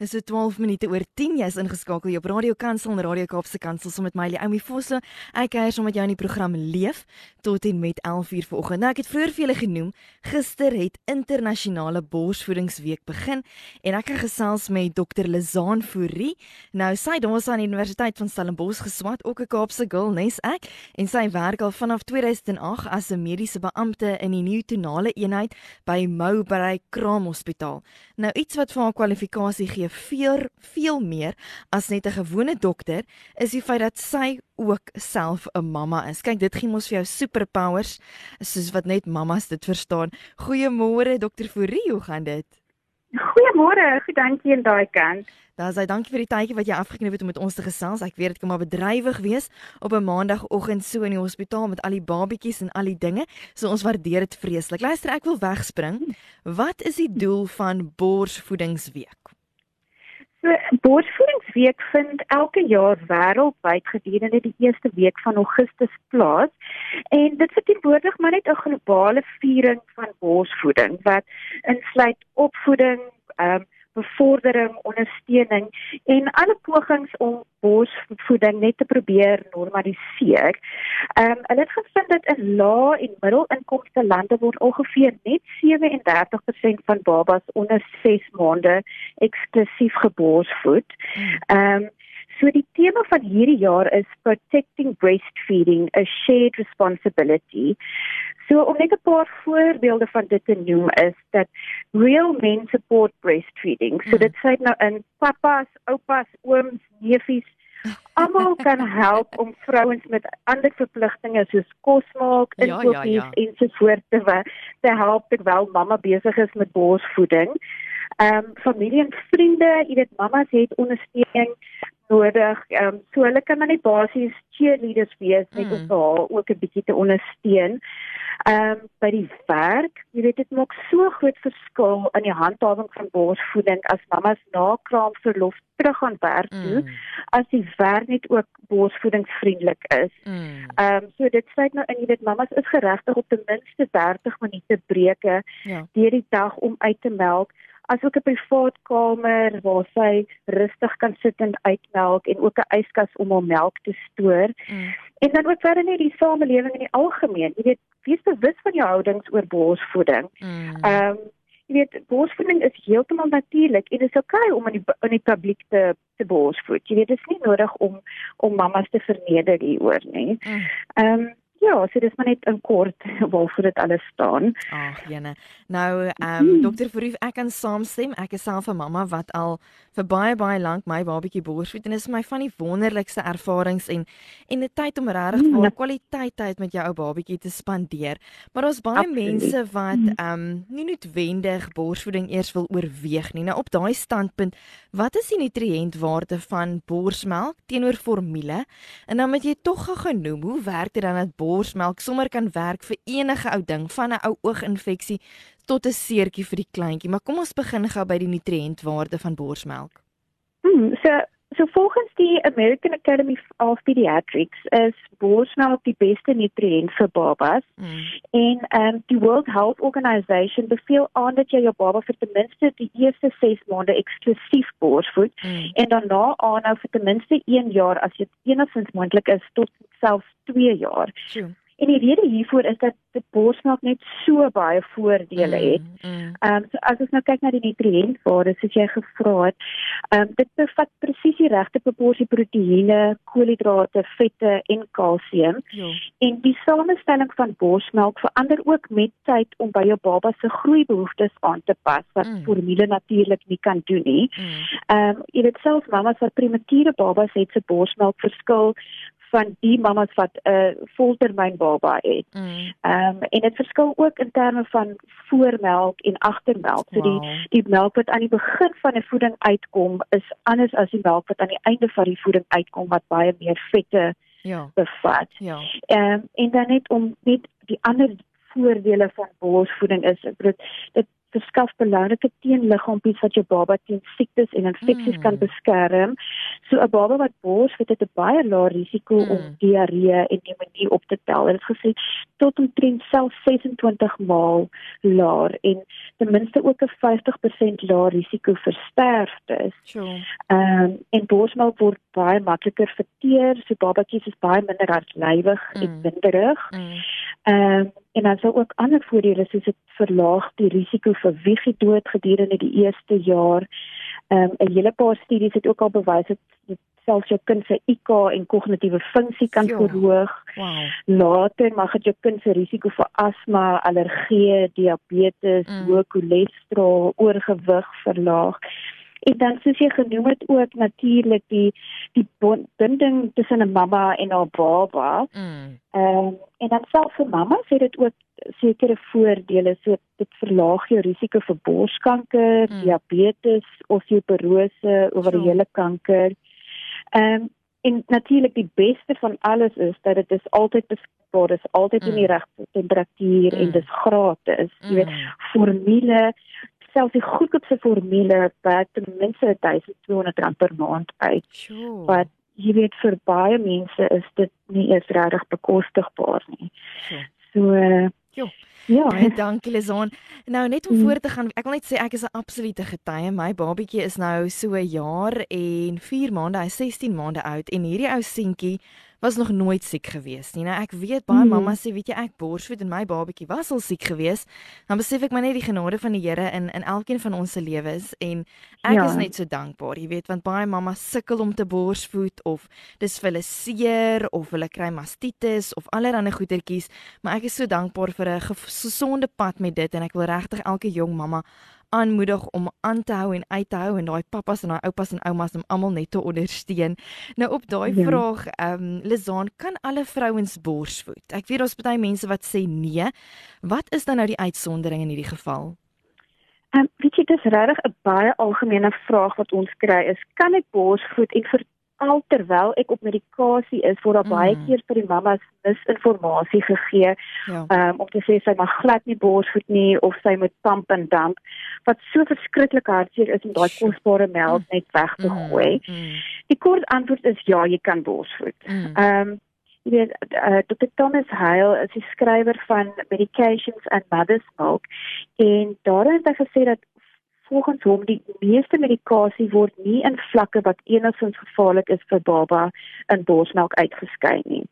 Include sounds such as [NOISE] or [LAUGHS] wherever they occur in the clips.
Dis so 12 minute oor 10 jy's ingeskakel op Radio Kansel en Radio Kaapse Kansel saam met my Leoumi Vosse. Ek kuier saam met jou in die program Leef tot en met 11:00 vanoggend. Nou ek het vroeër vir julle genoem, gister het internasionale borsvoedingsweek begin en ek het gesels met Dr. Lizaan Fourie. Nou sy daar aan die Universiteit van Stellenbosch geswat, ook 'n Kaapse girl, nes ek, en sy werk al vanaf 2008 as 'n mediese beampte in die Newtonale eenheid by Mowbray Kraam Hospitaal. Nou iets wat vir haar kwalifikasie gee veel veel meer as net 'n gewone dokter is die feit dat sy ook self 'n mamma is. Kyk, dit gee mos vir jou superpowers soos wat net mammas dit verstaan. Goeiemôre dokter Fourie, hoe gaan dit? Goeiemôre, goed dankie aan daai kant. Daar sê dankie vir die tydjie wat jy afgeknip het om met ons te gesels. Ek weet dit kan maar bedrywig wees op 'n maandagooggend so in die hospitaal met al die babatjies en al die dinge. So ons waardeer dit vreeslik. Luister, ek wil wegspring. Wat is die doel van Borsvoedingsweek? So Borsvoedingsweek vind elke jaar wêreldwyd gedurende die eerste week van Augustus plaas. En dit verteenwoordig maar net 'n globale viering van borsvoeding wat insluit opvoeding, ehm um, bevordering, ondersteuning en alle pogings om borsvoeding net te probeer normaliseer. Ehm um, hulle het gevind dat in lae en middelinkomste lande word ongeveer net 37% van babas onder 6 maande eksklusief geborsvoed. Hmm. Ehm um, So die tema van hierdie jaar is protecting breastfeeding a shared responsibility. So om net 'n paar voorbeelde van dit te noem is dat real men support breastfeeding. So mm. dit sê nou in papas, oupas, ooms, neefies almal kan help om vrouens met ander verpligtinge soos kos maak, inkopies ja, ja, ja. en so voort te te help terwyl mamma besig is met borsvoeding. Ehm um, familie en vriende, jy weet mamas het ondersteuning nodig. Ehm um, so hulle kan maar net basies cheerleaders wees net mm. om haar ook 'n bietjie te ondersteun. Ehm um, by die werk, jy weet dit maak so groot verskil in die handhawing van borsvoeding as mamas na kraamverlof terug gaan werk toe mm. as die werk net ook borsvoedingsvriendelik is. Mm. Ehm um, so dit sê nou in jy weet mamas is geregtig op ten minste 30 minute breke ja. deur die dag om uit te melk asook 'n privaat kamer waar sy rustig kan sit en uitmelk en ook 'n yskas om haar melk te stoor. Mm. En dan ook verder net die samelewing in die algemeen. Jy weet, wees bewus van jou houdings oor borsvoeding. Mm. Ehm mm. um, jy weet, borsvoeding is heeltemal natuurlik en dit is oukei okay om in die in die publiek te te borsvoed. Jy weet, dit is nie nodig om om mammas te verneder hieroor nie. Mm. Ehm mm. um, Ja, so dis maar net in kort [LAUGHS] waarvoor dit alles staan. Ag, jene. Nou, ehm um, dokter Verhoef, ek kan saamstem. Ek is self 'n mamma wat al vir baie baie lank my babatjie borsvoed en dit is my van die wonderlikste ervarings en en 'n tyd om regtig mm, vir kwaliteit tyd met jou ou babatjie te spandeer. Maar daar's baie Absoluut. mense wat mm. ehm um, nie noodwendig borsvoeding eers wil oorweeg nie. Nou op daai standpunt, wat is die nutriëntwaarde van borsmelk teenoor formule? En dan moet jy tog genoem, hoe werk dit dan dat borsmelk sommer kan werk vir enige ou ding, van 'n ou ooginfeksie tot 'n seertjie vir die kleintjie. Maar kom ons begin gou by die nutriëntwaarde van borsmelk. Hmm, so so volgens die American Academy of Pediatrics is borsmelk die beste nutriënt vir babas. Hmm. En ehm um, die World Health Organization beveel aan dat jy jou baba vir ten minste die eerste 6 maande eksklusief borsvoed hmm. en daarna aanhou vir ten minste 1 jaar as dit enigstens moontlik is tot selfs 2 jaar. Sure. En die rede hiervoor is dat die borsmelk net so baie voordele mm, het. Ehm mm, mm. um, so as ons nou kyk na die nutriëntwaarde soos jy gevra het, ehm um, dit bevat presies die regte proporsie proteïene, koolhidrate, vette en kalsium. Ja. En die samestelling van borsmelk verander ook met tyd om by jou baba se groeibehoeftes aan te pas wat mm. formule natuurlik nie kan doen nie. Mm. Ehm mm. um, jy weet selfs mamas wat premature babas het se borsmelk verskil van die mamas wat 'n uh, voltermyn baba het. Mm. Ehm um, en dit verskil ook in terme van voormelk en agtermelk. So wow. die die melk wat aan die begin van 'n voeding uitkom is anders as die melk wat aan die einde van die voeding uitkom wat baie meer vette ja. bevat. Ja. Ehm um, en dan net om net die ander voordele van borsvoeding is dit dit verskaf belangrike teenliggaampies wat jou baba teen siektes en infeksies mm. kan beskerm. So 'n baba wat borsvoed het 'n baie lae risiko mm. om diarree en pneumonie op te tel. Dit is gesê tot omtrent self 26 maal laer en ten minste ook 'n 50% laer risiko vir sterftes. Sure. Ehm um, en borsmelk word baie makliker verteer, so babatjies is baie minder hartlywig mm. en winderig. Mm. Ehm um, en dan sou ook ander voordele soos dit verlaag die risiko vir wiegie-dood gedurende die eerste jaar. Ehm um, 'n hele paar studies het ook al bewys dat selfs jou kind se IQ en kognitiewe funksie kan jo. verhoog. Wow. Later mag dit jou kind se risiko vir asma, allergie, diabetes, mm. hoë cholesterol, oorgewig verlaag. En dan soos jy genoem het ook natuurlik die die binding tussen 'n mamma en haar baba. Mm. Ehm um, en dan selfs vir mamma sê dit ook sekere voordele so dit verlaag jou risiko vir borskanker, mm. diabetes, osteoporose, ovariële kanker. Ehm um, en natuurlik die beste van alles is dat dit is altyd beskikbaar, is altyd mm. in die mm. regte temperatuur mm. en dis gratis. Jy weet, mm. formule selfs die goedkoopste formule wat ten minste 1200 rand per maand uit. Sure. Wat jy weet vir baie mense is dit nie eens regtig bekostigbaar nie. Sure. So uh, Jo. Ja, [LAUGHS] dankie Lizon. Nou net om mm. voor te gaan, ek wil net sê ek is 'n absolute getuie. My babatjie is nou so 'n jaar en 4 maande, hy is 16 maande oud en hierdie ou seentjie was nog nooit siek gewees nie. Nou ek weet baie mm. mamma sê, weet jy, ek borsvoed en my babatjie was al siek gewees. Dan besef ek maar net die genade van die Here in in elkeen van ons se lewens en ek ja. is net so dankbaar, jy weet, want baie mamma sukkel om te borsvoed of dis vir hulle seer of hulle kry mastitis of allerlei goetertjies, maar ek is so dankbaar vir 'n gesonde pad met dit en ek wil regtig elke jong mamma aanmoedig om aan te hou en uit te hou en daai pappas en daai oupas en oumas om almal net te ondersteun. Nou op daai ja. vraag, ehm um, Lizaan, kan alle vrouens borsvoed? Ek weet daar's baie mense wat sê nee. Wat is dan nou die uitsondering in hierdie geval? Ehm um, weet jy dis regtig 'n baie algemene vraag wat ons kry is kan ek borsvoed en vir al terwyl ek op medikasie is word daar mm. baie keer vir die mammas misinformasie gegee ja. um, om te sê sy mag glad nie borsvoed nie of sy moet pump en dump wat so verskriklik hartseer is om daai kosbare melk net weg te mm. gooi. Mm. Die kort antwoord is ja, jy kan borsvoed. Mm. Ehm um, jy weet uh, Dr. Thomas Heil is die skrywer van Medications and Mother's Milk en daarin het hy gesê dat volgens hom die meeste medikasie word nie in vlakke wat enigstens gevaarlik is vir baba in borsmelk uitgeskei nie.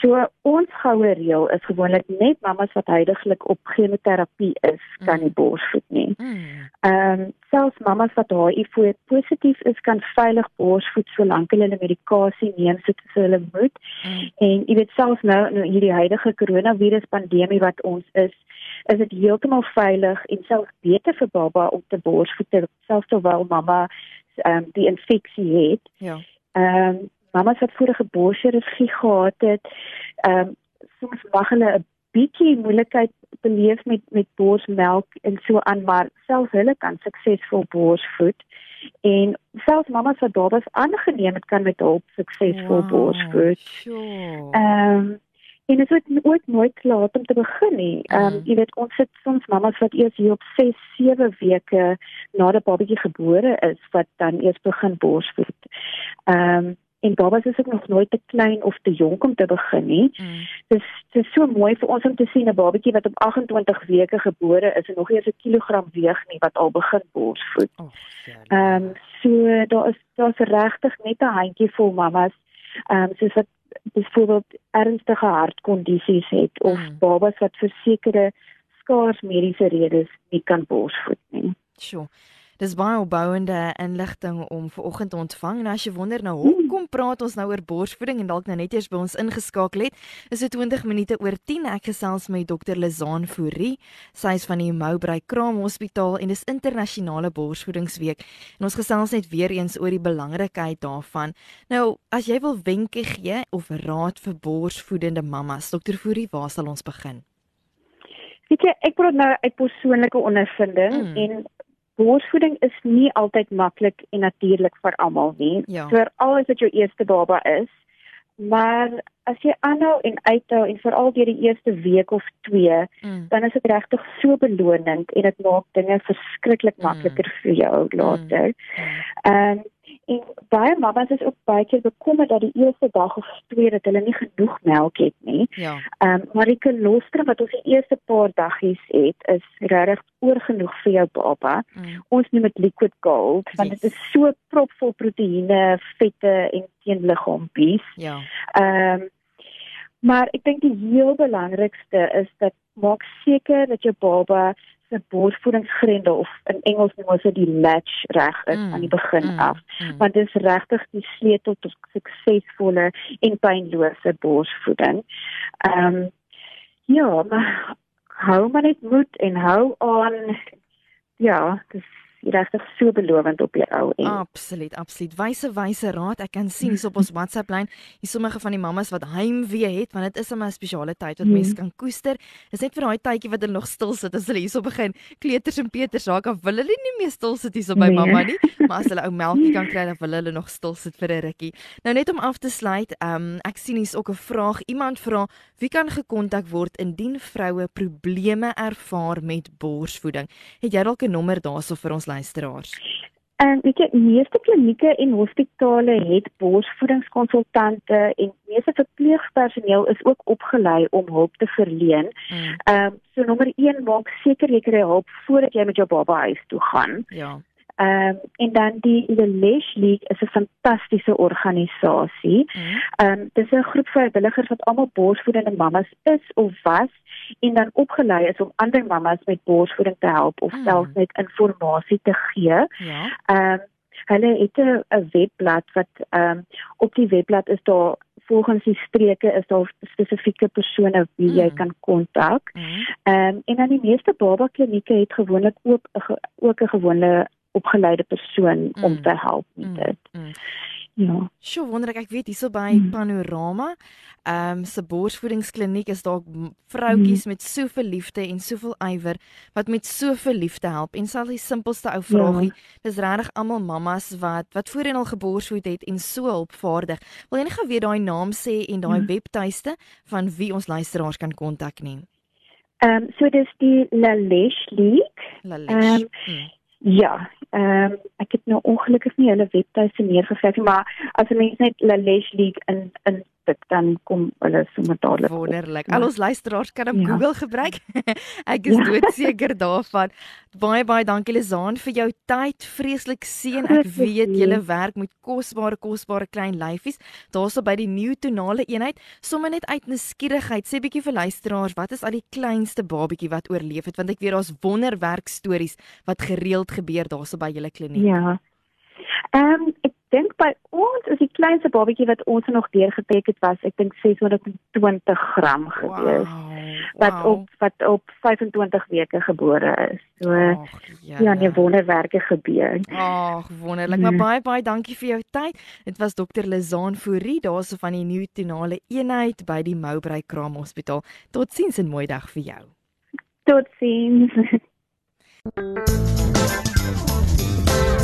So ons goue reël is gewoonlik net mammas wat heidaglik op chemoterapie is, kan nie borsvoed nie. Mm. Ehm um, selfs mammas wat HIV positief is, kan veilig borsvoed solank hulle hulle medikasie neem soos hulle moet. Mm. En jy weet selfs nou in nou hierdie huidige koronavirus pandemie wat ons is, is dit heeltemal veilig en selfs beter vir baba om te borsvoed selfs terwyl mamma ehm um, die infeksie het. Ja. Ehm um, mammas wat vorige borschirurgie gehad het, ehm um, soms mag hulle 'n bietjie moeilikheid beleef met met borsmelk en so aan, maar selfs hulle kan suksesvol borsvoed. En selfs mammas wat babas aangeneem het, kan met hulp suksesvol wow, borsvoed. Sure. Ehm um, en dit is ook nooit laat om te begin nie. Ehm um, jy weet ons het soms mammas wat eers hier op 6, 7 weke nadat babatjie gebore is wat dan eers begin borsvoed. Ehm um, en babas is ook nog nooit te klein of te jonk om te begin nie. Mm. Dis dis so mooi vir ons om te sien 'n babatjie wat op 28 weke gebore is en nog eers 'n kilogram weeg nie wat al begin borsvoed. Ehm um, so daar is daar's regtig net 'n handjie vol mammas ehm um, soos wat byvoorbeeld ernstige hartkondisies het of mm. babas wat vir sekere skaars mediese redes nie kan borsvoed nie. Sjoe. Dis baie opbouende inligting om ver oggend te ontvang. En as jy wonder nou hoekom praat ons nou oor borsvoeding en dalk nou net eers by ons ingeskakel het, is dit 20 minute oor 10 ek gesels met Dr. Lizaan Fourie. Sy is van die Mowbray Kraam Hospitaal en dis internasionale borsvoedingsweek. En ons gesels net weer eens oor die belangrikheid daarvan. Nou, as jy wil wenke gee of raad vir borsvoedende mammas, Dr. Fourie, waar sal ons begin? Weet jy, ek praat nou uit persoonlike ondervinding mm. en borsvoeding is nie altyd maklik en natuurlik vir almal nie. Ja. Vir al is dit jou eerste baba is, maar as jy aanhou en uithou en veral deur die eerste week of 2, mm. dan is dit regtig so belonend en dit maak dinge verskriklik mm. makliker mm. vir jou later. Mm. Ehm mm. um, En baie mammas is ook baie keer bekommerd dat die eerste dag of twee dat hulle nie genoeg melk het nie. Ja. Ehm um, maar die kolostrum wat ons die eerste paar daggies het, is regtig oorgenoeg vir jou baba. Mm. Ons noem dit liquid gold want dit yes. is so propvol proteïene, vette en teenliggaampies. Ja. Ehm um, maar ek dink die heel belangrikste is dat maak seker dat jou baba se borsvoedingsgrendel of in Engels noem ons dit die latch reg is mm, aan die begin mm, af. Mm. Want dit is regtig die sleutel tot suksesvolle en pynlose borsvoeding. Ehm um, ja, maar hou maar net moed en hou aan. Ja, dis regtig so belovend op die ou en Absoluut, absoluut. Wyse wyse raad. Ek kan sien hier op ons WhatsApp lyn, hier sommige van die mammas wat heimwee het, want dit is 'n spesiale tyd wat mense kan koester. Dis net vir daai tydjie wat hulle nog stil sit as hulle hierso begin kleuters en peters raak, dan wil hulle nie meer stil sit hierso by nee. mamma nie, [LAUGHS] maar as hulle ou melkie kan kry, dan wil hulle nog stil sit vir 'n rukkie. Nou net om af te sluit, um, ek sien hier's ook 'n vraag. Iemand vra, wie kan gekontak word indien vroue probleme ervaar met borsvoeding? Het jy dalk 'n nommer daarso vir ons? Luisteraars? En weet jy, meeste klinieke en hospitale het borsvoedingskonsultante en meeste verpleegpersoneel is ook opgelei om hulp te verleen. Hmm. Ehm um, so nommer 1 maak seker jy kry hulp voordat jy met jou baba huis toe gaan. Ja. Ehm um, en dan die die Lesh League is 'n fantastiese organisasie. Mhm. Ehm um, dis 'n groep vrywilligers wat almal borsvoedende mammas is of was en dan opgelei is om ander mammas met borsvoeding te help of mm. selfs net inligting te gee. Ja. Ehm um, hulle het 'n webblad wat ehm um, op die webblad is daar volgens die streke is daar spesifieke persone wie mm. jy kan kontak. Mm. Ehm mm. um, en dan die meeste baba klinieke het gewoonlik ook ook 'n gewone opgeleide persoon mm. om te help met mm. dit. Mm. Ja. Sjoe, wonderlik. Ek weet hierso by mm. Panorama, ehm um, se borsvoedingskliniek is daar vroutjies mm. met soveel liefde en soveel ywer wat met soveel liefde help. En sal die simpelste ou vragie, ja. dis regtig almal mammas wat wat voorheen al geborsvoed het en so hulpvaardig. Wil jy net gou weer daai naam sê en daai mm. webtuiste van wie ons luisteraars kan kontak nie? Ehm um, so dis die Lalesh League. Lalesh. Um, mm. Ja, ehm um, ek het nou ongelukkig nie hulle webtuiste neergeskryf nie, maar as 'n mens net La Leche League in in dit dan kom hulle sommer dadelik. Wonderlik. Al ons luisteraars kan op ja. Google gebruik. [LAUGHS] ek is ja. doodseker [LAUGHS] daarvan. Baie baie dankie Lizaan vir jou tyd. Vreeslik seën. Ek weet julle werk met kosbare kosbare klein lyfies. Daarso by die nuwe tonale eenheid, sommer net uit nuuskierigheid, sê bietjie vir luisteraars, wat is al die kleinste babatjie wat oorleef het? Want ek weet daar's wonderwerk stories wat gereeld gebeur daarso by julle kliniek. Ja. Ehm um, ek dink by ons is die kleinste babatjie wat ons nog deurgetrek het was ek dink 620 gram gewees. Wow, wat wow. op wat op 25 weke gebore is. So Ach, ja, nee wonderwerke gebeur. Ag, wonderlik. Maar baie baie dankie vir jou tyd. Dit was dokter Lizaan Fourie daarso van die nuutonale eenheid by die Mowbray Kraam Hospitaal. Totsiens en mooi dag vir jou. Totsiens. [LAUGHS]